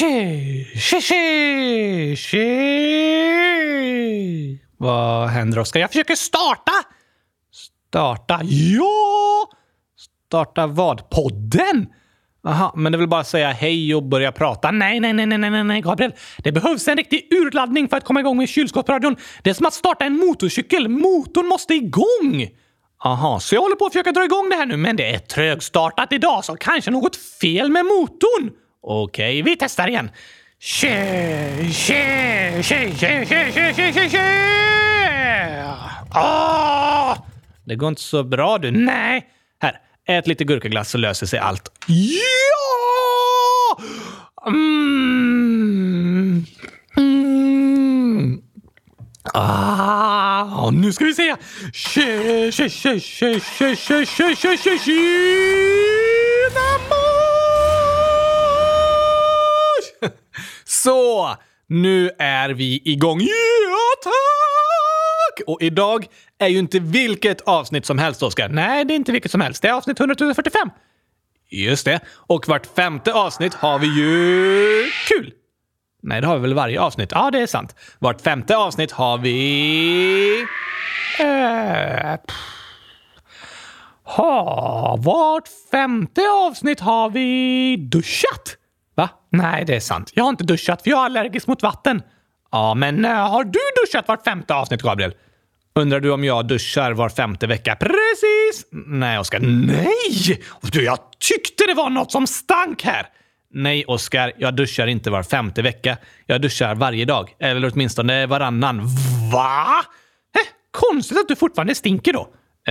Tji, tji, tji, tji. Vad händer, Oskar? Jag försöker starta! Starta? Ja! Starta vad? Podden? Aha, men det vill bara säga hej och börja prata. Nej, nej, nej, nej, nej, nej, Gabriel. Det behövs en riktig urladdning för att komma igång med kylskåpsradion. Det är som att starta en motorcykel. Motorn måste igång! Aha, så jag håller på att försöka dra igång det här nu, men det är trögstartat idag, så kanske något fel med motorn. Okej, vi testar igen. Tje, tje, tje, tje, tje, tje, tje, tje, tje. Åh! Det går inte så bra du. Nej. Här, ät lite gurkaglass så löser sig allt. Ja! Mm. Mm. Ah, nu ska vi se. Tje, tje, tje, tje, tje, tje, tje, tje, tje, tjena! Så, nu är vi igång. Ja, tack! Och idag är ju inte vilket avsnitt som helst, Oskar. Nej, det är inte vilket som helst. Det är avsnitt 100 045. Just det. Och vart femte avsnitt har vi ju kul. Nej, det har vi väl varje avsnitt? Ja, det är sant. Vart femte avsnitt har vi... Äh, ha, vart femte avsnitt har vi duschat. Va? Nej, det är sant. Jag har inte duschat för jag är allergisk mot vatten. Ja, men eh, har du duschat vart femte avsnitt, Gabriel? Undrar du om jag duschar var femte vecka? Precis! Nej, Oskar. Nej! Du, jag tyckte det var något som stank här. Nej, Oskar. Jag duschar inte var femte vecka. Jag duschar varje dag. Eller åtminstone varannan. Va? Eh, konstigt att du fortfarande stinker då.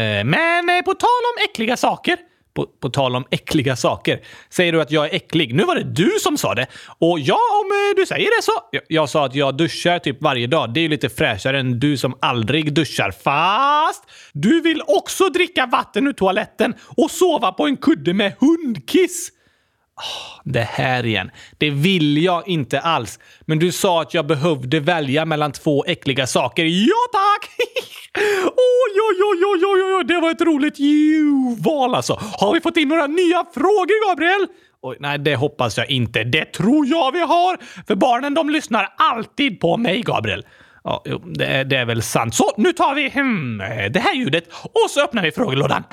Eh, men eh, på tal om äckliga saker. På, på tal om äckliga saker. Säger du att jag är äcklig? Nu var det du som sa det. Och ja, om eh, du säger det så. Jag, jag sa att jag duschar typ varje dag. Det är ju lite fräschare än du som aldrig duschar. Fast du vill också dricka vatten ur toaletten och sova på en kudde med hundkiss. Ah, det här igen. Det vill jag inte alls. Men du sa att jag behövde välja mellan två äckliga saker. Ja, tack! oj, oj, oj, oj, oj, det var ett roligt val alltså. Har vi fått in några nya frågor, Gabriel? Oj, nej, det hoppas jag inte. Det tror jag vi har! För barnen de lyssnar alltid på mig, Gabriel. Ja, jo, det, är- det är väl sant. Så, nu tar vi hmm, det här ljudet och så öppnar vi frågelådan.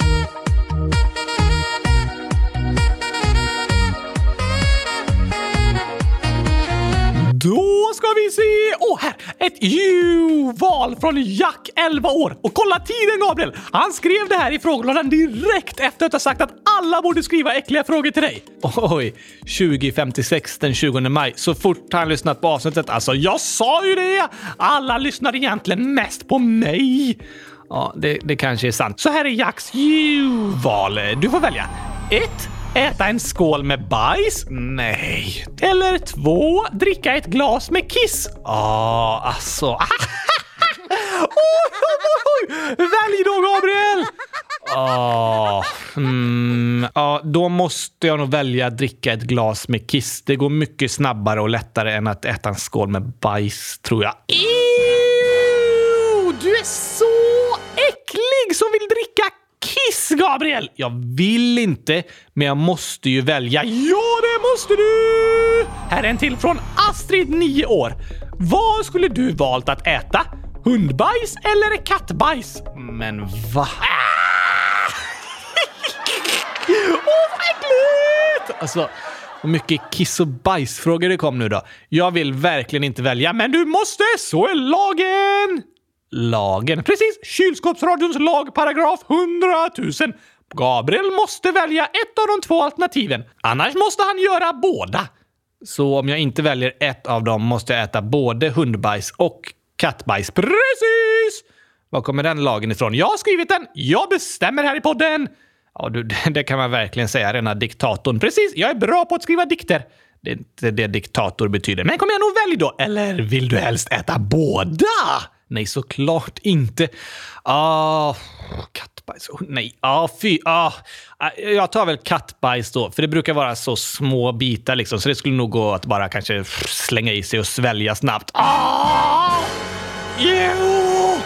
Ska vi se! Åh, här! Ett juval från Jack, 11 år. Och kolla tiden, Gabriel! Han skrev det här i frågelådan direkt efter att ha sagt att alla borde skriva äckliga frågor till dig. Oj, 2056 den 20 maj. Så fort han lyssnat på avsnittet. Alltså, jag sa ju det! Alla lyssnar egentligen mest på mig. Ja, det, det kanske är sant. Så här är Jacks juval. Du får välja. 1. Äta en skål med bajs? Nej. Eller två, dricka ett glas med kiss? Ja, alltså. oj, oj, oj! Välj då, Gabriel! Ja, mm, oh, då måste jag nog välja att dricka ett glas med kiss. Det går mycket snabbare och lättare än att äta en skål med bajs, tror jag. Gabriel! Jag vill inte, men jag måste ju välja. Ja, det måste du! Här är en till från Astrid, 9 år. Vad skulle du valt att äta? Hundbajs eller kattbajs? Men va? Åh, vad äckligt! Alltså, vad mycket kiss och bajsfrågor det kom nu då. Jag vill verkligen inte välja, men du måste! Så är lagen! Lagen? Precis! Kylskåpsradions lagparagraf, 100 000. Gabriel måste välja ett av de två alternativen. Annars måste han göra båda. Så om jag inte väljer ett av dem måste jag äta både hundbajs och kattbajs. Precis! Var kommer den lagen ifrån? Jag har skrivit den! Jag bestämmer här i podden! Ja, du, det kan man verkligen säga, rena diktatorn. Precis, jag är bra på att skriva dikter. Det är inte det diktator betyder. Men kom igen och välj då! Eller vill du helst äta båda? Nej, såklart inte. Ah, kattbajs. Oh, nej, ah, fy. Ah, ah. Jag tar väl kattbajs då, för det brukar vara så små bitar liksom, så det skulle nog gå att bara kanske slänga i sig och svälja snabbt. Ah! Ew!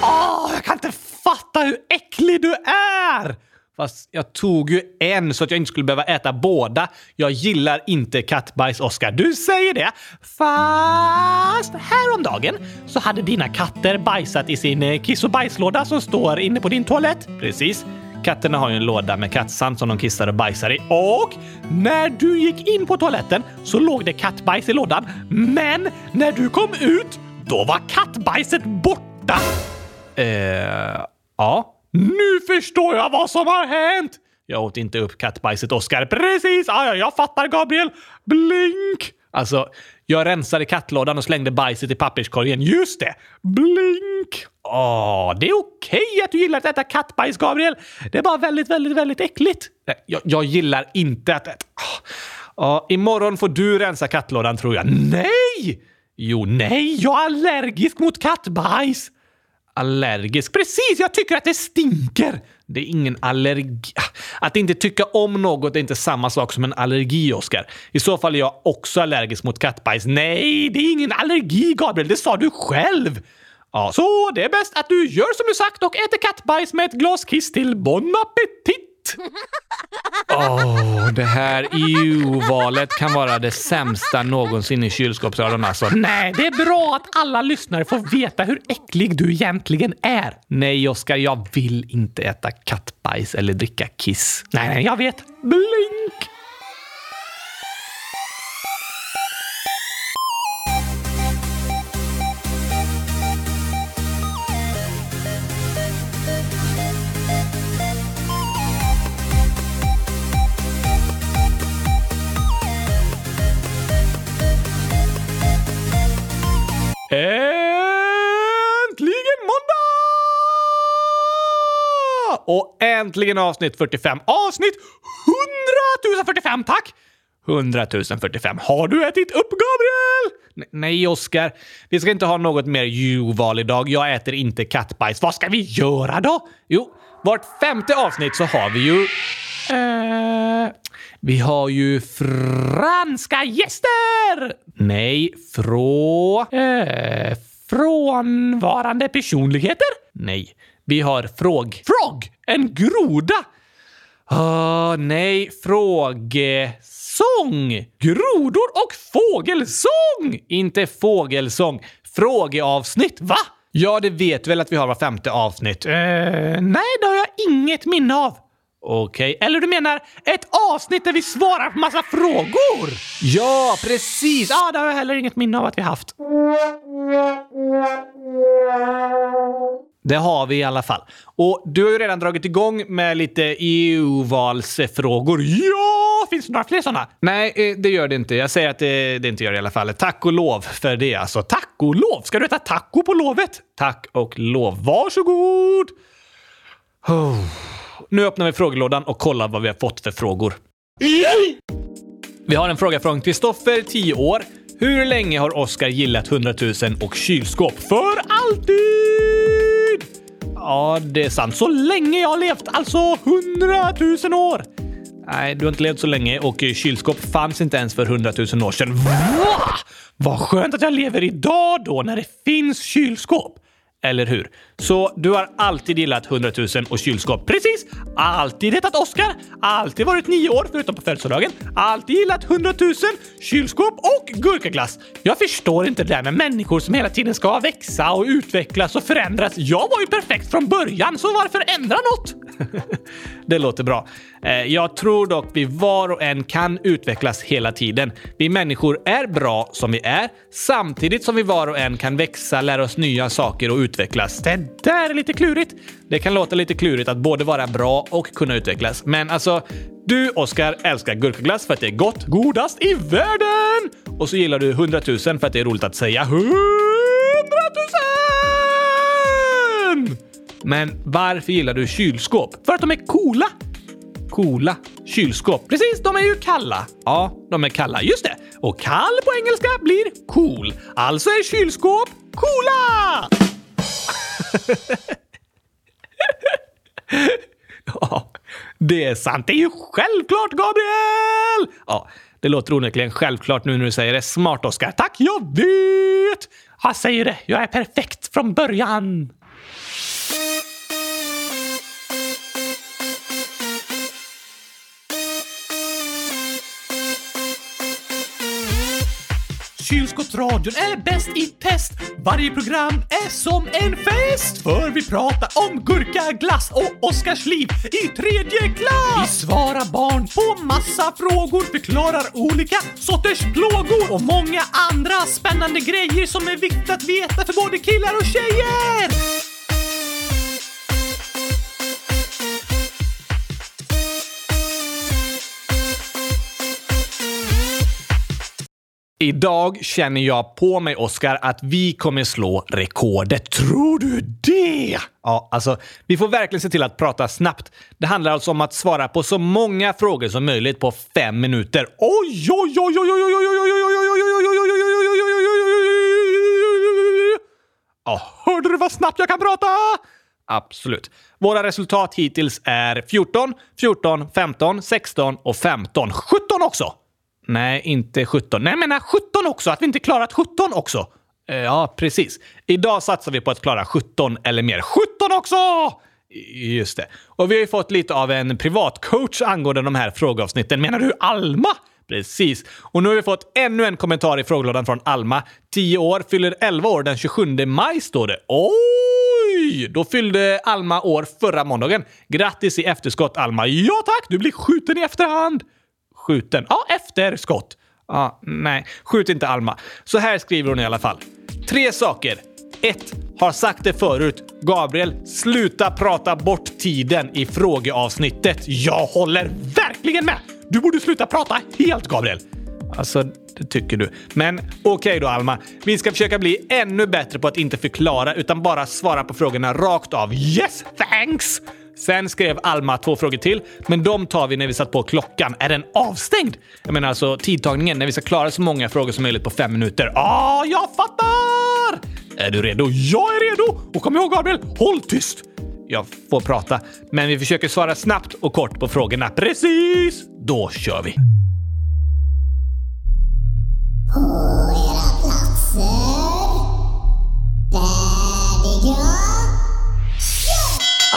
Ah, jag kan inte fatta hur äcklig du är! Fast jag tog ju en så att jag inte skulle behöva äta båda. Jag gillar inte kattbajs, Oskar. Du säger det. Fast häromdagen så hade dina katter bajsat i sin eh, kiss och bajslåda som står inne på din toalett. Precis. Katterna har ju en låda med kattsand som de kissar och bajsar i. Och när du gick in på toaletten så låg det kattbajs i lådan. Men när du kom ut, då var kattbajset borta. Eh, ja. Nu förstår jag vad som har hänt! Jag åt inte upp kattbajset, Oskar. Precis! Ja, ja, jag fattar, Gabriel. Blink! Alltså, jag rensade kattlådan och slängde bajset i papperskorgen. Just det! Blink! Åh, det är okej att du gillar att äta kattbajs, Gabriel. Det är bara väldigt, väldigt, väldigt äckligt. Jag, jag gillar inte att äta... Ah, ja, ah, imorgon får du rensa kattlådan, tror jag. Nej! Jo, nej, jag är allergisk mot kattbajs. Allergisk? Precis, jag tycker att det stinker! Det är ingen allergi. Ah, att inte tycka om något är inte samma sak som en allergi, Oskar. I så fall är jag också allergisk mot kattbajs. Nej, det är ingen allergi, Gabriel. Det sa du själv. Ja, så det är bäst att du gör som du sagt och äter kattbajs med ett glas kiss till bon appetit! Åh, oh, det här EU-valet kan vara det sämsta någonsin i kylskåpsradion alltså. Nej, det är bra att alla lyssnare får veta hur äcklig du egentligen är. Nej, Oskar, jag vill inte äta kattbajs eller dricka kiss. Nej, nej, jag vet. Blink! Och äntligen avsnitt 45. Avsnitt 100 045, tack! 100 045. Har du ätit upp, Gabriel? N nej, Oskar. Vi ska inte ha något mer julval idag. Jag äter inte kattbajs. Vad ska vi göra då? Jo, vart femte avsnitt så har vi ju... Eh, vi har ju franska gäster! Nej, frå... Eh, frånvarande personligheter? Nej, vi har fråg... Frog! En groda! Uh, nej, frågesång! Grodor och fågelsång! Inte fågelsång. Frågeavsnitt, va? Ja, det vet väl att vi har var femte avsnitt? Uh, nej, det har jag inget minne av. Okej, okay. eller du menar ett avsnitt där vi svarar på massa frågor? Ja, precis! Ja, det har jag heller inget minne av att vi haft. Det har vi i alla fall. Och du har ju redan dragit igång med lite EU-valsfrågor. Ja! Finns det några fler sådana? Nej, eh, det gör det inte. Jag säger att det, det inte gör det i alla fall. Tack och lov för det alltså. Tack och lov! Ska du äta taco på lovet? Tack och lov. Varsågod! Oh. Nu öppnar vi frågelådan och kollar vad vi har fått för frågor. Vi har en fråga från Kristoffer, 10 år. Hur länge har Oscar gillat 100 000 och kylskåp? För alltid! Ja, det är sant. Så länge jag har levt, alltså 100 000 år! Nej, du har inte levt så länge och kylskåp fanns inte ens för 100 000 år sedan. Va? Vad skönt att jag lever idag då, när det finns kylskåp! Eller hur? Så du har alltid gillat 100 000 och kylskåp. Precis! Alltid hetat Oscar. Alltid varit nio år, förutom på födelsedagen. Alltid gillat 100 000, kylskåp och gurkaglass. Jag förstår inte det där med människor som hela tiden ska växa och utvecklas och förändras. Jag var ju perfekt från början, så varför ändra något? det låter bra. Eh, jag tror dock vi var och en kan utvecklas hela tiden. Vi människor är bra som vi är, samtidigt som vi var och en kan växa, lära oss nya saker och utvecklas. Det där är lite klurigt. Det kan låta lite klurigt att både vara bra och kunna utvecklas. Men alltså, du Oskar älskar gurkaglass för att det är gott, godast i världen! Och så gillar du 100 000 för att det är roligt att säga 100 000! Men varför gillar du kylskåp? För att de är coola! Coola kylskåp. Precis, de är ju kalla. Ja, de är kalla. Just det. Och kall på engelska blir cool. Alltså är kylskåp coola! ja, det är sant. Det är ju självklart, Gabriel! Ja, det låter onekligen självklart nu när du säger det. Smart, Oskar. Tack, jag vet! Jag säger det. Jag är perfekt från början. Kylskåpsradion är bäst i test. Varje program är som en fest. För vi pratar om gurka, glass och Oskars liv i tredje klass. Vi svarar barn på massa frågor, förklarar olika sorters plågor och många andra spännande grejer som är viktigt att veta för både killar och tjejer. Idag känner jag på mig, Oskar, att vi kommer slå rekordet. Tror du det? Ja, alltså, vi får verkligen se till att prata snabbt. Det handlar alltså om att svara på så många frågor som möjligt på fem minuter. Oj, oj, oj, oj, oj, oj, oj, oj, oj, Ja, hörde du vad snabbt jag kan prata? Absolut. Våra resultat hittills är 14, 14, 15, 16 och 15. 17 också! Nej, inte 17. Nej, jag menar 17 också! Att vi inte klarat 17 också! Eh, ja, precis. Idag satsar vi på att klara 17 eller mer. 17 också! Just det. Och vi har ju fått lite av en privatcoach angående de här frågeavsnitten. Menar du Alma? Precis. Och nu har vi fått ännu en kommentar i frågelådan från Alma. 10 år, fyller 11 år den 27 maj står det. Oj! Då fyllde Alma år förra måndagen. Grattis i efterskott Alma. Ja tack, du blir skjuten i efterhand skjuten. Ja, efter skott. Ja, nej, skjut inte Alma. Så här skriver hon i alla fall. Tre saker. 1. Har sagt det förut. Gabriel, sluta prata bort tiden i frågeavsnittet. Jag håller verkligen med! Du borde sluta prata helt, Gabriel. Alltså, det tycker du. Men okej okay då, Alma. Vi ska försöka bli ännu bättre på att inte förklara utan bara svara på frågorna rakt av. Yes, thanks! Sen skrev Alma två frågor till, men de tar vi när vi satt på klockan. Är den avstängd? Jag menar alltså tidtagningen när vi ska klara så många frågor som möjligt på fem minuter. Ah, jag fattar! Är du redo? Jag är redo! Och kom ihåg Gabriel, håll tyst! Jag får prata, men vi försöker svara snabbt och kort på frågorna. Precis! Då kör vi!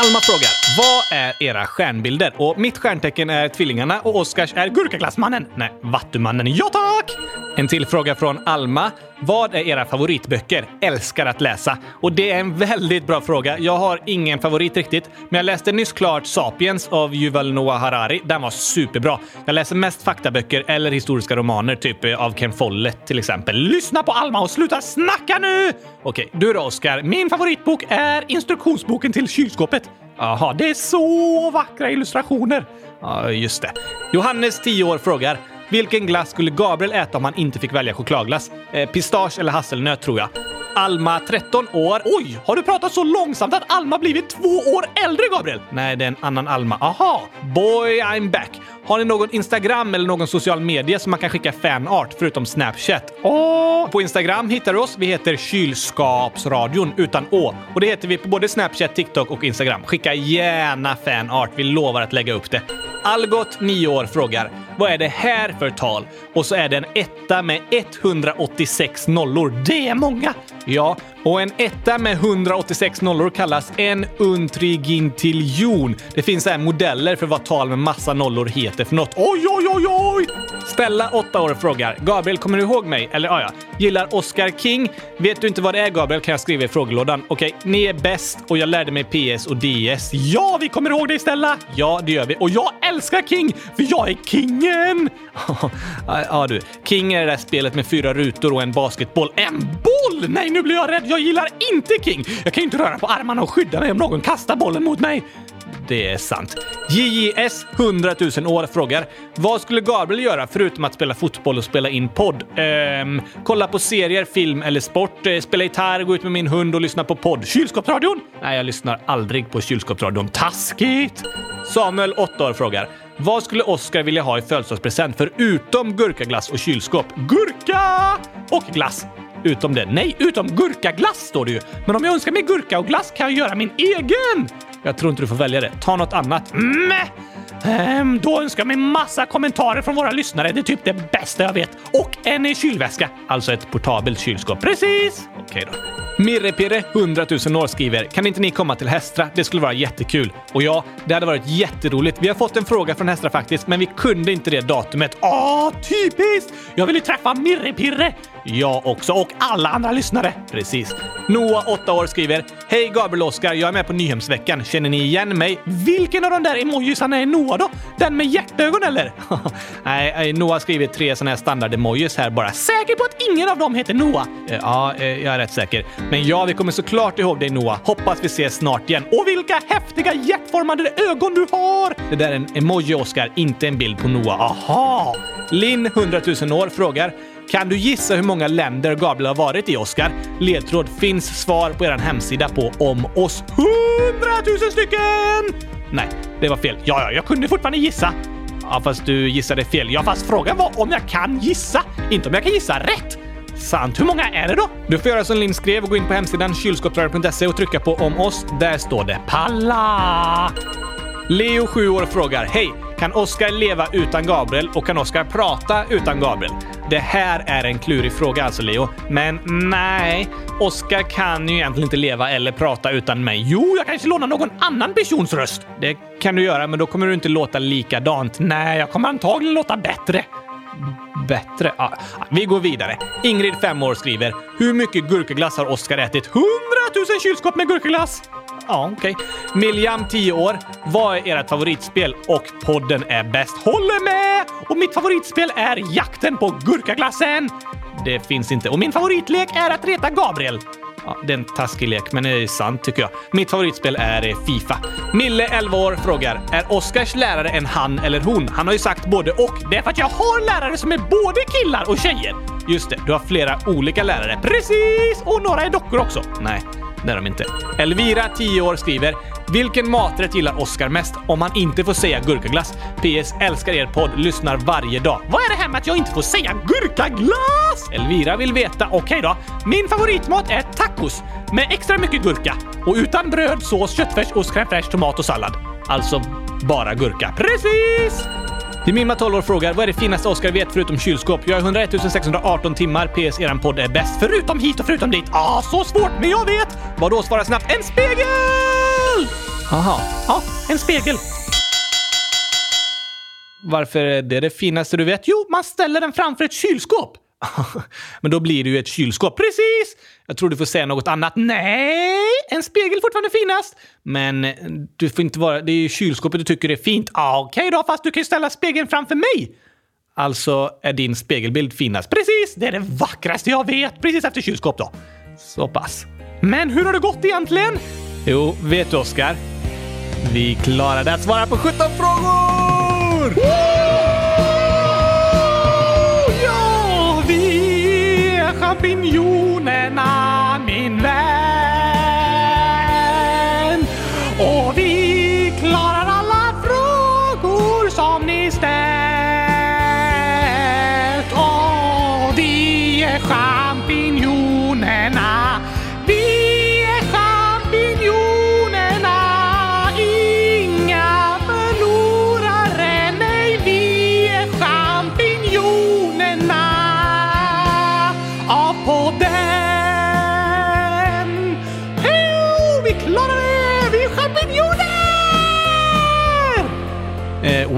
Alma frågar, vad är era stjärnbilder? Och mitt stjärntecken är tvillingarna och Oskars är gurkaglassmannen. Nej, vattumannen. Ja tack! En till fråga från Alma. Vad är era favoritböcker? Älskar att läsa. Och det är en väldigt bra fråga. Jag har ingen favorit riktigt, men jag läste nyss klart Sapiens av Yuval Noah Harari. Den var superbra. Jag läser mest faktaböcker eller historiska romaner, typ eh, av Ken Follett till exempel. Lyssna på Alma och sluta snacka nu! Okej, du då Oskar. Min favoritbok är instruktionsboken till kylskåpet. Jaha, det är så vackra illustrationer. Ja, just det. Johannes, 10 år, frågar vilken glass skulle Gabriel äta om han inte fick välja chokladglass? Eh, pistage eller hasselnöt tror jag. Alma, 13 år. Oj, har du pratat så långsamt att Alma blivit två år äldre, Gabriel? Nej, det är en annan Alma. Aha! Boy, I'm back. Har ni någon Instagram eller någon social media som man kan skicka fanart förutom Snapchat? Åh! På Instagram hittar du oss. Vi heter Kylskapsradion utan Å. Och det heter vi på både Snapchat, TikTok och Instagram. Skicka gärna fanart. Vi lovar att lägga upp det. Algot, 9 år, frågar vad är det här för tal? Och så är det en etta med 186 nollor. Det är många! Ja, och en etta med 186 nollor kallas en untrigintiljon. Det finns här modeller för vad tal med massa nollor heter för något. Oj, oj, oj, oj! Stella, 8 år, frågar Gabriel, kommer du ihåg mig? Eller ja, ja. Gillar Oscar King? Vet du inte vad det är, Gabriel? Kan jag skriva i frågelådan. Okej, okay, ni är bäst och jag lärde mig PS och DS. Ja, vi kommer ihåg dig, Stella! Ja, det gör vi. Och jag älskar King, för jag är kingen! Ja, du. King är det där spelet med fyra rutor och en basketboll. En boll! Nej, nu blir jag rädd. Jag gillar inte King. Jag kan ju inte röra på armarna och skydda mig om någon kastar bollen mot mig. Det är sant. JJS 100 000 år frågar vad skulle Gabriel göra förutom att spela fotboll och spela in podd? Ehm, kolla på serier, film eller sport, eh, spela gitarr, gå ut med min hund och lyssna på podd. Kylskåpsradion? Nej, jag lyssnar aldrig på kylskåpsradion. Taskigt! Samuel, 8 år, frågar vad skulle Oscar vilja ha i födelsedagspresent förutom gurkaglass och kylskåp? Gurka! Och glass. Utom det. Nej, utom gurkaglass står det ju. Men om jag önskar mig gurka och glass kan jag göra min egen! Jag tror inte du får välja det. Ta något annat. Mäh! Ehm, då önskar jag mig massa kommentarer från våra lyssnare. Det är typ det bästa jag vet. Och en kylväska. Alltså ett portabelt kylskåp. Precis! Okej då. Mirrepirre 100 000 år skriver “Kan inte ni komma till Hästra? Det skulle vara jättekul.” Och ja, det hade varit jätteroligt. Vi har fått en fråga från Hästra faktiskt, men vi kunde inte det datumet. Åh, typiskt! Jag vill ju träffa Mirrepirre! Jag också, och alla andra lyssnare. Precis. Noah, 8 år, skriver “Hej Gabriel och Oskar, jag är med på Nyhemsveckan. Känner ni igen mig?” Vilken av de där emojisarna är Noah då? Den med hjärtögon eller? Nej, eh, Noah har skrivit tre såna här standard-emojis här bara. Säker på att ingen av dem heter Noah? Eh, ja, eh, jag är rätt säker. Men ja, vi kommer såklart ihåg dig Noah. Hoppas vi ses snart igen. Och vilka häftiga hjärtformade ögon du har! Det där är en emoji, Oskar, inte en bild på Noah. Aha! Linn, 100 000 år, frågar kan du gissa hur många länder Gabriel har varit i, Oscar? Ledtråd finns svar på er hemsida på om oss. 100 000 stycken! Nej, det var fel. Ja, ja, jag kunde fortfarande gissa. Ja, fast du gissade fel. Ja, fast frågan var om jag kan gissa, inte om jag kan gissa rätt. Sant. Hur många är det då? Du får göra som Linn skrev och gå in på hemsidan kylskåpsradion.se och trycka på om oss. Där står det palla. Leo, 7 år, frågar Hej! Kan Oskar leva utan Gabriel och kan Oskar prata utan Gabriel? Det här är en klurig fråga alltså, Leo. Men nej, Oskar kan ju egentligen inte leva eller prata utan mig. Jo, jag kanske lånar någon annan persons röst. Det kan du göra, men då kommer du inte låta likadant. Nej, jag kommer antagligen låta bättre. Bättre? Ah, vi går vidare. Ingrid, 5 år, skriver Hur mycket gurkaglass har Oskar ätit? 100 000 kylskåp med gurkaglass! Ja, okej. Okay. Miljam, 10 år. Vad är ert favoritspel? Och podden är bäst. Håller med! Och mitt favoritspel är Jakten på gurkaglassen! Det finns inte. Och min favoritlek är att reta Gabriel. Ja, det är en taskig lek, men det är sant tycker jag. Mitt favoritspel är eh, Fifa. Mille, 11 år, frågar Är Oskars lärare en han eller hon? Han har ju sagt både och. Det är för att jag har lärare som är både killar och tjejer. Just det, du har flera olika lärare. Precis! Och några är dockor också. Nej, det är de inte. Elvira, 10 år, skriver “Vilken maträtt gillar Oscar mest om han inte får säga gurkaglass? PS. Älskar er podd, lyssnar varje dag.” Vad är det här med att jag inte får säga gurkaglass? Elvira vill veta. Okej okay då. Min favoritmat är tacos med extra mycket gurka och utan bröd, sås, köttfärs, ost, crème fraîche, tomat och sallad. Alltså bara gurka. Precis! Dimimma 12 år frågar vad är det finaste Oscar vet förutom kylskåp? Jag är 101 618 timmar. PS. Eran podd är bäst. Förutom hit och förutom dit. Ah, så svårt, men jag vet! Vad då? Svara snabbt. En spegel! Aha. Ja, en spegel. Varför är det det finaste du vet? Jo, man ställer den framför ett kylskåp. Men då blir det ju ett kylskåp. Precis! Jag tror du får säga något annat. Nej, en spegel är fortfarande finast. Men du får inte vara... Det är ju kylskåpet du tycker är fint. Ah, Okej okay då, fast du kan ju ställa spegeln framför mig. Alltså är din spegelbild finast. Precis! Det är det vackraste jag vet. Precis efter kylskåp då. Så pass. Men hur har det gått egentligen? Jo, vet du Oskar? Vi klarade att svara på 17 frågor! Ja, vi är champinjonerna,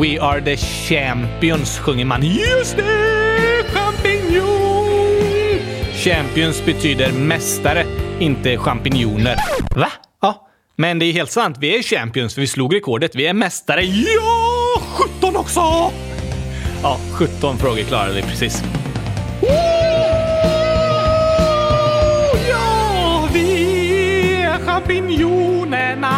We are the champions sjunger man. Just det! Champinjon! Champions betyder mästare, inte champinjoner. Va? Ja, men det är helt sant. Vi är champions för vi slog rekordet. Vi är mästare. Ja! 17 också! Ja, 17 frågor klarade vi precis. Ja, vi är champinjonerna,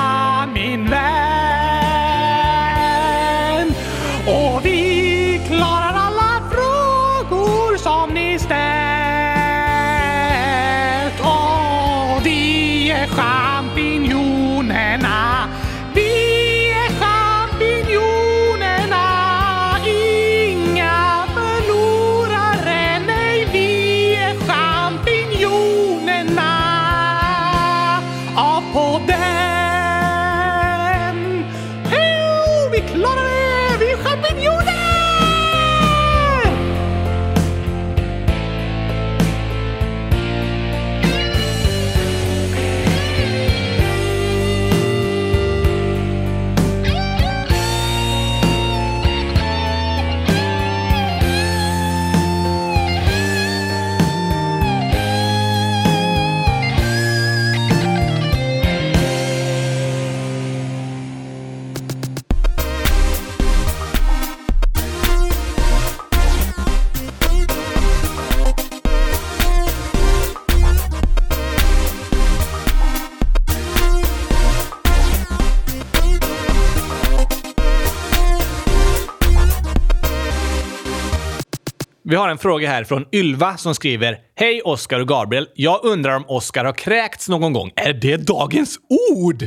Vi har en fråga här från Ylva som skriver Hej Oskar och Gabriel. Jag undrar om Oskar har kräkts någon gång. Är det dagens ord?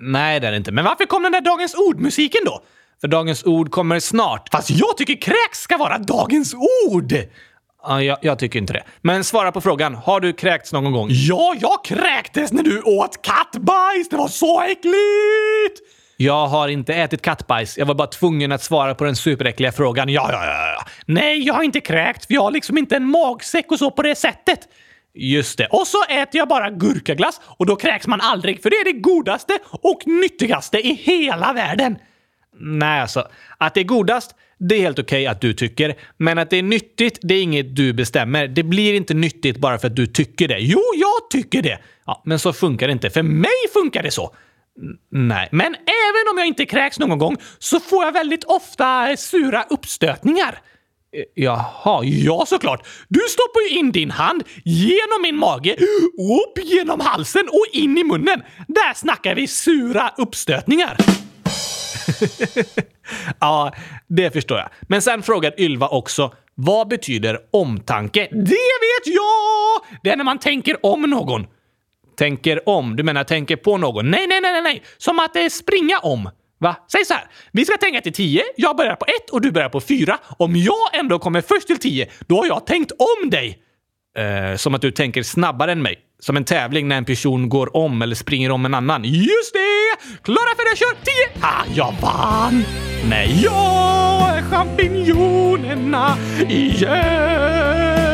Nej, det är det inte. Men varför kom den där Dagens ord-musiken då? För Dagens ord kommer snart. Fast jag tycker kräks ska vara dagens ord! Ja, jag, jag, tycker inte det. Men svara på frågan. Har du kräkts någon gång? Ja, jag kräktes när du åt kattbajs! Det var så äckligt! Jag har inte ätit kattbajs. Jag var bara tvungen att svara på den superäckliga frågan. Ja, ja, ja. ja. Nej, jag har inte kräkt Vi jag har liksom inte en magsäck och så på det sättet. Just det. Och så äter jag bara gurkaglass och då kräks man aldrig för det är det godaste och nyttigaste i hela världen. Nej, alltså. Att det är godast, det är helt okej okay att du tycker. Men att det är nyttigt, det är inget du bestämmer. Det blir inte nyttigt bara för att du tycker det. Jo, jag tycker det! Ja, men så funkar det inte. För mig funkar det så. Nej. Men även om jag inte kräks någon gång så får jag väldigt ofta sura uppstötningar. Eh, jaha, ja såklart. Du stoppar ju in din hand genom min mage, upp genom halsen och in i munnen. Där snackar vi sura uppstötningar. ja, det förstår jag. Men sen frågar Ylva också, vad betyder omtanke? Det vet jag! Det är när man tänker om någon. Tänker om? Du menar tänker på någon? Nej, nej, nej, nej. nej! Som att eh, springa om. Va? Säg så här. Vi ska tänka till tio. Jag börjar på ett och du börjar på fyra. Om jag ändå kommer först till tio, då har jag tänkt om dig. Eh, som att du tänker snabbare än mig. Som en tävling när en person går om eller springer om en annan. Just det! Klara, färdiga, kör! Tio! Ah, jag vann! Nej, jag är champinjonerna igen!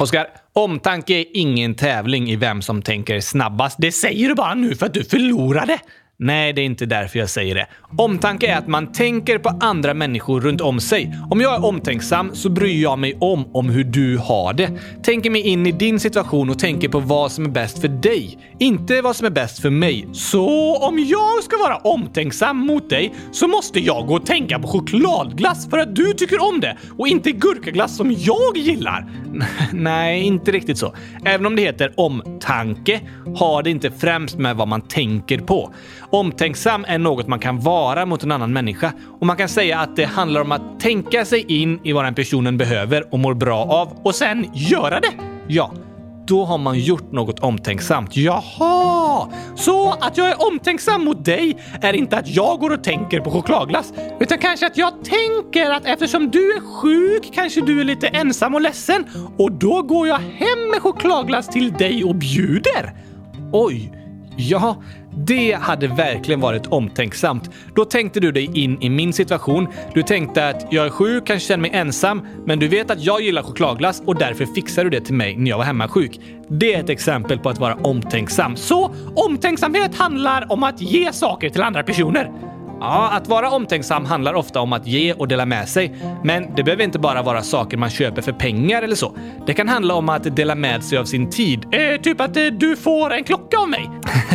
Oskar, omtanke är ingen tävling i vem som tänker snabbast. Det säger du bara nu för att du förlorade. Nej, det är inte därför jag säger det. Omtanke är att man tänker på andra människor runt om sig. Om jag är omtänksam så bryr jag mig om, om hur du har det. Tänker mig in i din situation och tänker på vad som är bäst för dig. Inte vad som är bäst för mig. Så om jag ska vara omtänksam mot dig så måste jag gå och tänka på chokladglass för att du tycker om det och inte gurkaglass som jag gillar. Nej, inte riktigt så. Även om det heter omtanke har det inte främst med vad man tänker på. Omtänksam är något man kan vara mot en annan människa och man kan säga att det handlar om att tänka sig in i vad den personen behöver och mår bra av och sen göra det. Ja, då har man gjort något omtänksamt. Jaha! Så att jag är omtänksam mot dig är inte att jag går och tänker på chokladglass, utan kanske att jag tänker att eftersom du är sjuk kanske du är lite ensam och ledsen och då går jag hem med chokladglass till dig och bjuder. Oj, ja, det hade verkligen varit omtänksamt. Då tänkte du dig in i min situation. Du tänkte att jag är sjuk, kanske känner mig ensam, men du vet att jag gillar chokladglass och därför fixar du det till mig när jag var hemma sjuk. Det är ett exempel på att vara omtänksam. Så omtänksamhet handlar om att ge saker till andra personer. Ja, att vara omtänksam handlar ofta om att ge och dela med sig. Men det behöver inte bara vara saker man köper för pengar eller så. Det kan handla om att dela med sig av sin tid. Eh, typ att eh, du får en klocka av mig?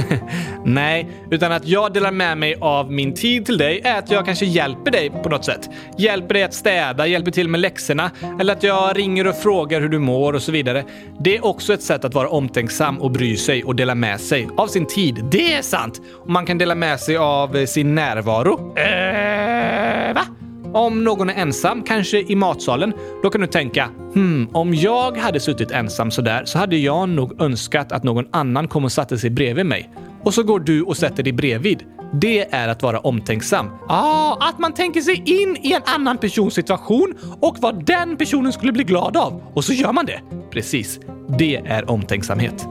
Nej, utan att jag delar med mig av min tid till dig är att jag kanske hjälper dig på något sätt. Hjälper dig att städa, hjälper till med läxorna eller att jag ringer och frågar hur du mår och så vidare. Det är också ett sätt att vara omtänksam och bry sig och dela med sig av sin tid. Det är sant! Och man kan dela med sig av eh, sin närvaro. Eh, va? Om någon är ensam, kanske i matsalen, då kan du tänka hmm, om jag hade suttit ensam sådär så hade jag nog önskat att någon annan kom och satte sig bredvid mig. Och så går du och sätter dig bredvid. Det är att vara omtänksam. Ah, att man tänker sig in i en annan persons situation och vad den personen skulle bli glad av. Och så gör man det. Precis. Det är omtänksamhet.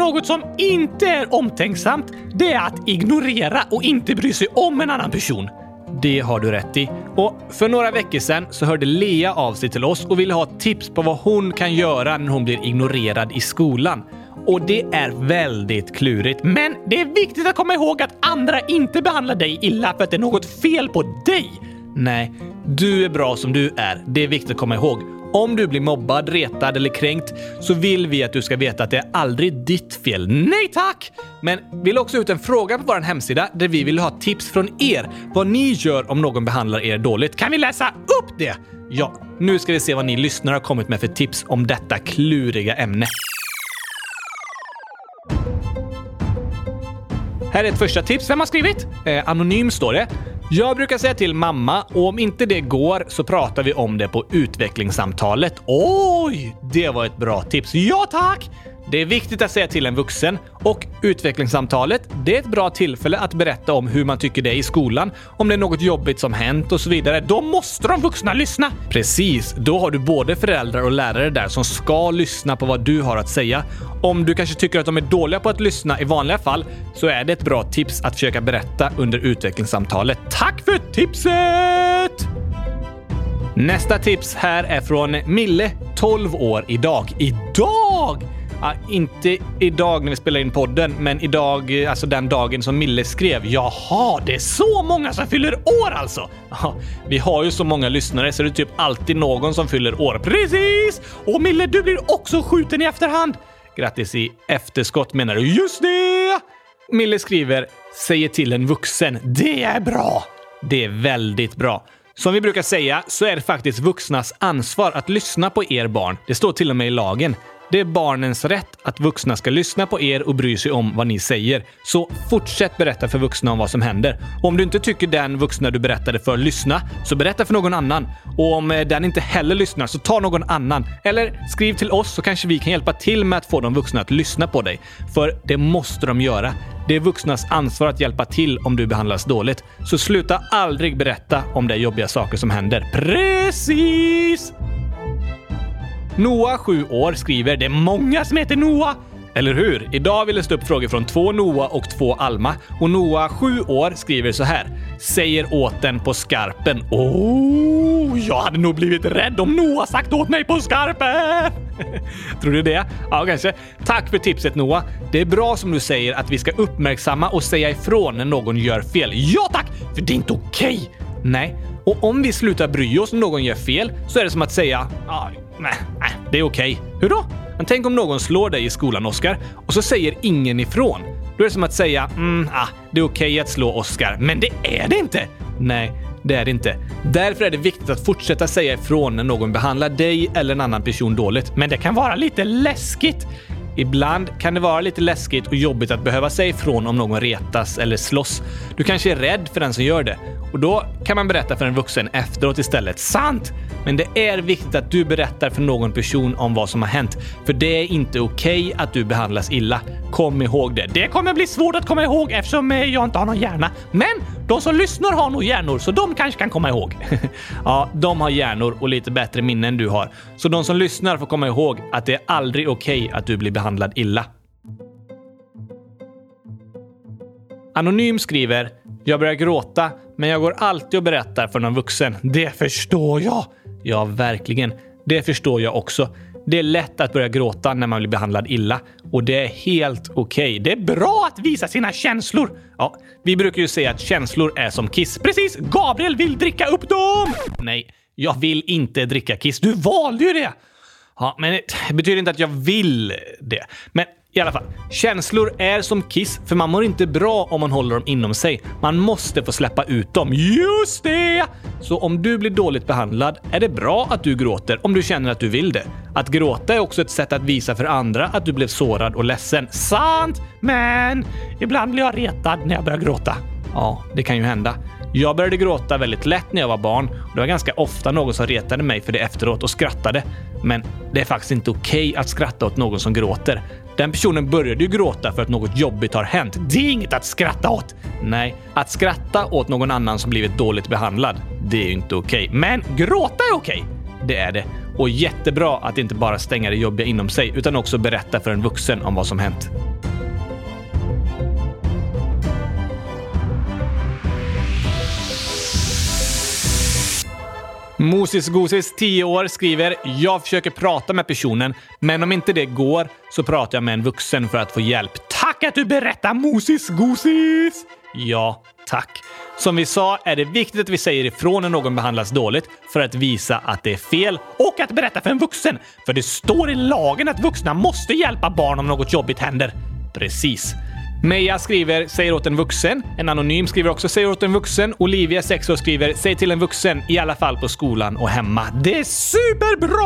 Något som inte är omtänksamt, det är att ignorera och inte bry sig om en annan person. Det har du rätt i. Och för några veckor sedan så hörde Lea av sig till oss och ville ha tips på vad hon kan göra när hon blir ignorerad i skolan. Och det är väldigt klurigt. Men det är viktigt att komma ihåg att andra inte behandlar dig illa för att det är något fel på dig. Nej, du är bra som du är. Det är viktigt att komma ihåg. Om du blir mobbad, retad eller kränkt så vill vi att du ska veta att det är aldrig ditt fel. Nej tack! Men vi la också ut en fråga på vår hemsida där vi vill ha tips från er vad ni gör om någon behandlar er dåligt. Kan vi läsa upp det? Ja, nu ska vi se vad ni lyssnare har kommit med för tips om detta kluriga ämne. Här är ett första tips. Vem har skrivit? Eh, anonym står det. Jag brukar säga till mamma och om inte det går så pratar vi om det på utvecklingssamtalet. Oj, det var ett bra tips. Ja tack! Det är viktigt att säga till en vuxen och utvecklingssamtalet, det är ett bra tillfälle att berätta om hur man tycker det är i skolan, om det är något jobbigt som hänt och så vidare. Då måste de vuxna lyssna! Precis, då har du både föräldrar och lärare där som ska lyssna på vad du har att säga. Om du kanske tycker att de är dåliga på att lyssna i vanliga fall så är det ett bra tips att försöka berätta under utvecklingssamtalet. Tack för tipset! Nästa tips här är från Mille, 12 år idag. Idag! Ja, inte idag när vi spelar in podden, men idag, alltså den dagen som Mille skrev. Jaha, det är så många som fyller år alltså! Ja, vi har ju så många lyssnare så det är typ alltid någon som fyller år. Precis! Och Mille, du blir också skjuten i efterhand! Grattis i efterskott menar du? Just det! Mille skriver “Säger till en vuxen”. Det är bra! Det är väldigt bra. Som vi brukar säga så är det faktiskt vuxnas ansvar att lyssna på er barn. Det står till och med i lagen. Det är barnens rätt att vuxna ska lyssna på er och bry sig om vad ni säger. Så fortsätt berätta för vuxna om vad som händer. Och om du inte tycker den vuxna du berättade för lyssna, så berätta för någon annan. Och om eh, den inte heller lyssnar, så ta någon annan. Eller skriv till oss så kanske vi kan hjälpa till med att få de vuxna att lyssna på dig. För det måste de göra. Det är vuxnas ansvar att hjälpa till om du behandlas dåligt. Så sluta aldrig berätta om det jobbiga saker som händer. Precis! Noah, 7 år, skriver “Det är många som heter Noah!” Eller hur? Idag vill jag stå upp frågor från två Noah och två Alma. Och Noah, 7 år, skriver så här. Säger åt den på skarpen. Oh, jag hade nog blivit rädd om Noah sagt åt mig på skarpen! Tror du det? Ja, kanske. Tack för tipset Noah. Det är bra som du säger att vi ska uppmärksamma och säga ifrån när någon gör fel. Ja tack! För det är inte okej! Okay. Nej, och om vi slutar bry oss när någon gör fel så är det som att säga ah, nej, nej, det är okej. Okay. Hur då? Men tänk om någon slår dig i skolan, Oskar, och så säger ingen ifrån. Då är det som att säga mm, ah, det är okej okay att slå Oskar, men det är det inte! Nej, det är det inte. Därför är det viktigt att fortsätta säga ifrån när någon behandlar dig eller en annan person dåligt. Men det kan vara lite läskigt. Ibland kan det vara lite läskigt och jobbigt att behöva säga ifrån om någon retas eller slåss. Du kanske är rädd för den som gör det och då kan man berätta för en vuxen efteråt istället. Sant! Men det är viktigt att du berättar för någon person om vad som har hänt. För det är inte okej okay att du behandlas illa. Kom ihåg det. Det kommer bli svårt att komma ihåg eftersom eh, jag inte har någon hjärna. Men de som lyssnar har nog hjärnor så de kanske kan komma ihåg. ja, de har hjärnor och lite bättre minnen än du har. Så de som lyssnar får komma ihåg att det är aldrig okej okay att du blir behandlad illa. Anonym skriver “Jag börjar gråta, men jag går alltid och berättar för någon vuxen. Det förstår jag!” Ja, verkligen. Det förstår jag också. Det är lätt att börja gråta när man blir behandlad illa och det är helt okej. Okay. Det är bra att visa sina känslor. Ja, vi brukar ju säga att känslor är som kiss. Precis! Gabriel vill dricka upp dem! Nej, jag vill inte dricka kiss. Du valde ju det! Ja, men det betyder inte att jag vill det. Men i alla fall, känslor är som kiss för man mår inte bra om man håller dem inom sig. Man måste få släppa ut dem. Just det! Så om du blir dåligt behandlad är det bra att du gråter om du känner att du vill det. Att gråta är också ett sätt att visa för andra att du blev sårad och ledsen. Sant! Men ibland blir jag retad när jag börjar gråta. Ja, det kan ju hända. Jag började gråta väldigt lätt när jag var barn och det var ganska ofta någon som retade mig för det efteråt och skrattade. Men det är faktiskt inte okej okay att skratta åt någon som gråter. Den personen började ju gråta för att något jobbigt har hänt. Det är inget att skratta åt! Nej, att skratta åt någon annan som blivit dåligt behandlad, det är ju inte okej. Okay. Men gråta är okej! Okay. Det är det. Och jättebra att inte bara stänga det jobbiga inom sig, utan också berätta för en vuxen om vad som hänt. Moses Gosis, 10 år, skriver “Jag försöker prata med personen, men om inte det går så pratar jag med en vuxen för att få hjälp. Tack att du berättar Moses Gosis!” Ja, tack. Som vi sa är det viktigt att vi säger ifrån när någon behandlas dåligt för att visa att det är fel och att berätta för en vuxen. För det står i lagen att vuxna måste hjälpa barn om något jobbigt händer. Precis. Meja skriver “säger åt en vuxen”. En anonym skriver också “säger åt en vuxen”. Olivia, 6 år, skriver “säg till en vuxen, i alla fall på skolan och hemma”. Det är superbra!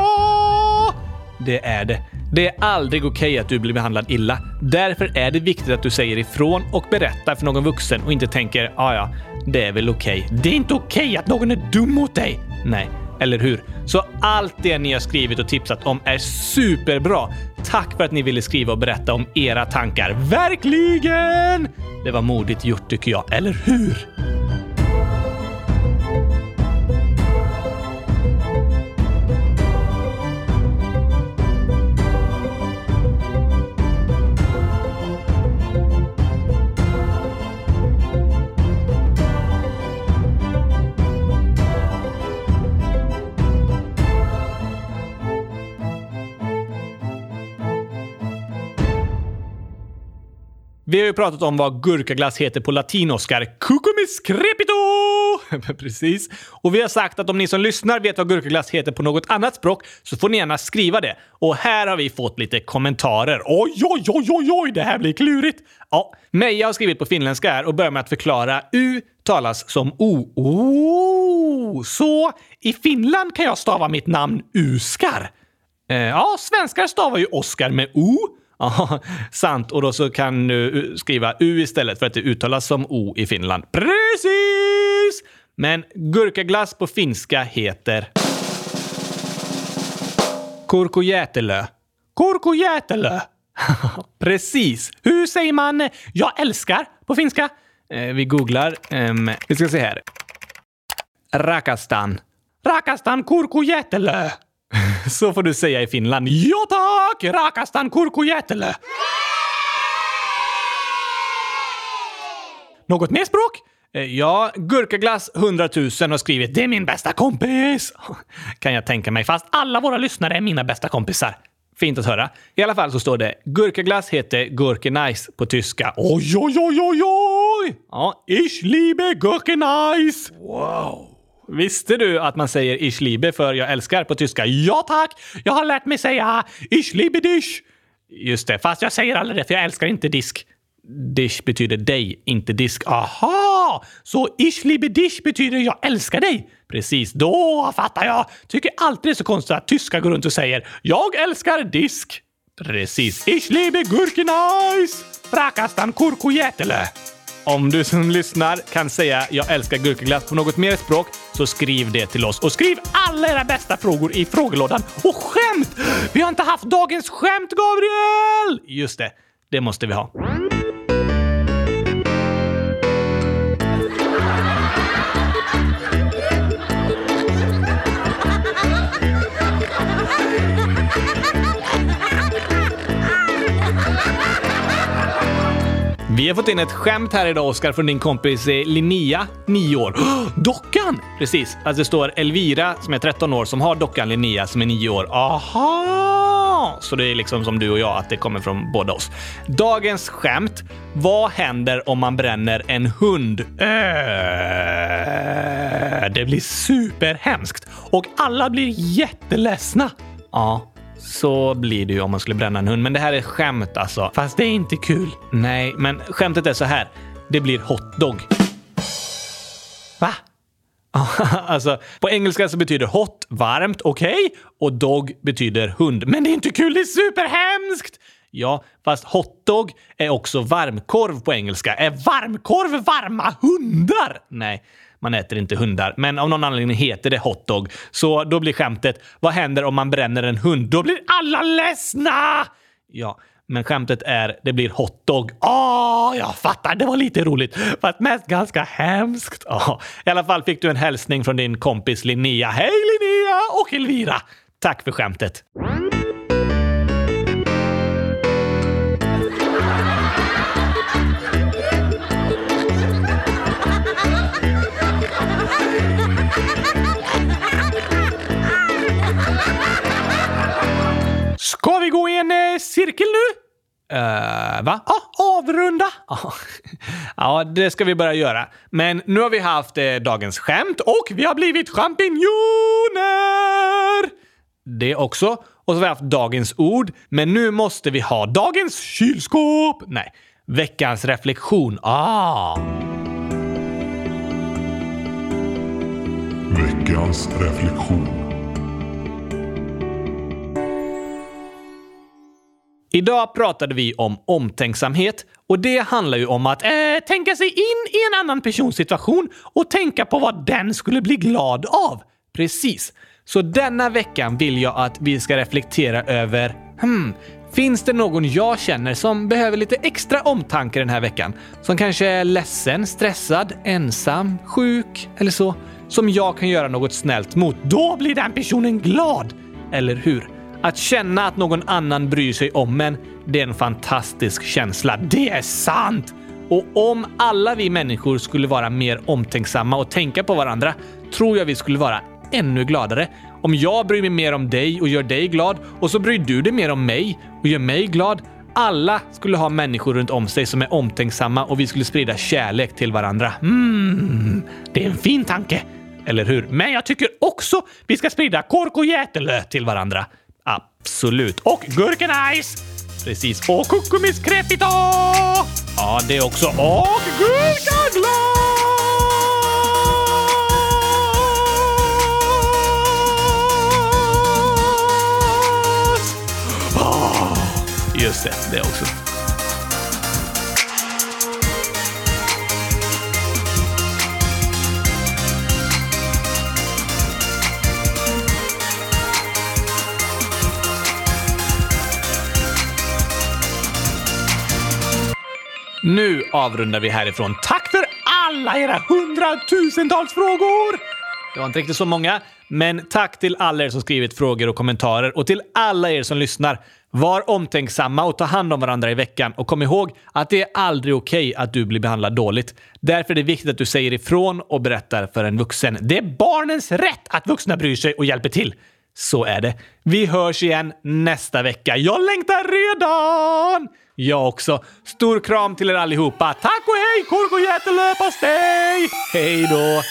Det är det. Det är aldrig okej okay att du blir behandlad illa. Därför är det viktigt att du säger ifrån och berättar för någon vuxen och inte tänker “ja, ja, det är väl okej”. Okay. Det är inte okej okay att någon är dum mot dig. Nej, eller hur? Så allt det ni har skrivit och tipsat om är superbra. Tack för att ni ville skriva och berätta om era tankar. Verkligen! Det var modigt gjort tycker jag, eller hur? Vi har ju pratat om vad gurkaglass heter på latin, Oscar. Cucumis crepito! Precis. Och vi har sagt att om ni som lyssnar vet vad gurkaglass heter på något annat språk så får ni gärna skriva det. Och här har vi fått lite kommentarer. Oj, oj, oj, oj, oj, det här blir klurigt. Ja, Meja har skrivit på finländska här och börjar med att förklara U talas som O. Oh, så i Finland kan jag stava mitt namn Uskar? Eh, ja, svenskar stavar ju Oskar med O. Ja, sant. Och då så kan du eh, skriva U istället för att det uttalas som O i Finland. Precis! Men gurkaglass på finska heter... Kurkujätelö. Kurkujätelö? Precis. Hur säger man “jag älskar” på finska? Eh, vi googlar. Ehm, vi ska se här. Rakastan. Rakastan kurkujätelö. Så får du säga i Finland. Ja tack! Rakastan kurkujätele! Något mer språk? Eh, ja, Gurkaglass 100 000 har skrivit “Det är min bästa kompis”. Kan jag tänka mig, fast alla våra lyssnare är mina bästa kompisar. Fint att höra. I alla fall så står det “Gurkaglass heter Gurkenais på tyska”. Oj, oj, oj, oj, oj! Ja, ich liebe Gurkenais! Wow! Visste du att man säger Ich liebe för jag älskar på tyska? Ja tack! Jag har lärt mig säga Ich liebe dich. Just det, fast jag säger aldrig det för jag älskar inte disk. Dish betyder dig, inte disk. Aha! Så Ich liebe dich betyder jag älskar dig? Precis, då fattar jag. Tycker alltid det är så konstigt att tyskar går runt och säger jag älskar disk. Precis. Ich liebe Gurkenais! Rakastan kurkujätelö. Om du som lyssnar kan säga “Jag älskar gurkaglass” på något mer språk så skriv det till oss. Och skriv alla era bästa frågor i frågelådan. Och skämt! Vi har inte haft dagens skämt, Gabriel! Just det, det måste vi ha. Vi har fått in ett skämt här idag, Oskar, från din kompis eh, Linnea, 9 år. dockan! Precis. Alltså det står Elvira, som är 13 år, som har dockan Linnea, som är 9 år. Aha! Så det är liksom som du och jag, att det kommer från båda oss. Dagens skämt. Vad händer om man bränner en hund? Äh, det blir superhemskt och alla blir jätteledsna. Ja, så blir det ju om man skulle bränna en hund. Men det här är skämt alltså. Fast det är inte kul. Nej, men skämtet är så här. Det blir hotdog. Va? alltså, på engelska så betyder hot varmt, okej? Okay? Och dog betyder hund. Men det är inte kul, det är superhemskt! Ja, fast hotdog är också varmkorv på engelska. Är varmkorv varma hundar? Nej, man äter inte hundar, men av någon anledning heter det hotdog. Så då blir skämtet, vad händer om man bränner en hund? Då blir alla ledsna! Ja, men skämtet är, det blir hotdog. Åh, oh, jag fattar. Det var lite roligt, fast mest ganska hemskt. Oh. I alla fall fick du en hälsning från din kompis Linnea. Hej Linnea och Elvira! Tack för skämtet. Ska vi gå i en eh, cirkel nu? Uh, va? Ja, avrunda? Ja, det ska vi börja göra. Men nu har vi haft eh, dagens skämt och vi har blivit champinjoner! Det också. Och så har vi haft dagens ord. Men nu måste vi ha dagens kylskåp! Nej, veckans reflektion. Ah! Veckans reflektion. Idag pratade vi om omtänksamhet och det handlar ju om att eh, tänka sig in i en annan persons situation och tänka på vad den skulle bli glad av. Precis. Så denna veckan vill jag att vi ska reflektera över hmm, Finns det någon jag känner som behöver lite extra omtanke den här veckan? Som kanske är ledsen, stressad, ensam, sjuk eller så? Som jag kan göra något snällt mot. Då blir den personen glad! Eller hur? Att känna att någon annan bryr sig om en, det är en fantastisk känsla. Det är sant! Och om alla vi människor skulle vara mer omtänksamma och tänka på varandra tror jag vi skulle vara ännu gladare. Om jag bryr mig mer om dig och gör dig glad och så bryr du dig mer om mig och gör mig glad. Alla skulle ha människor runt om sig som är omtänksamma och vi skulle sprida kärlek till varandra. Mm, det är en fin tanke. Eller hur? Men jag tycker också vi ska sprida kork och jätelö till varandra. Absolut. Och gurkenajs! Precis. Och kukumis crepito! Ja, det också. Och gurkaglas! Oh, just det, det också. Nu avrundar vi härifrån. Tack för alla era hundratusentals frågor! Det var inte riktigt så många, men tack till alla er som skrivit frågor och kommentarer och till alla er som lyssnar. Var omtänksamma och ta hand om varandra i veckan och kom ihåg att det är aldrig okej okay att du blir behandlad dåligt. Därför är det viktigt att du säger ifrån och berättar för en vuxen. Det är barnens rätt att vuxna bryr sig och hjälper till. Så är det. Vi hörs igen nästa vecka. Jag längtar redan! Jag också. Stor kram till er allihopa. Tack och hej, korv och jättelöpastej! Hej då!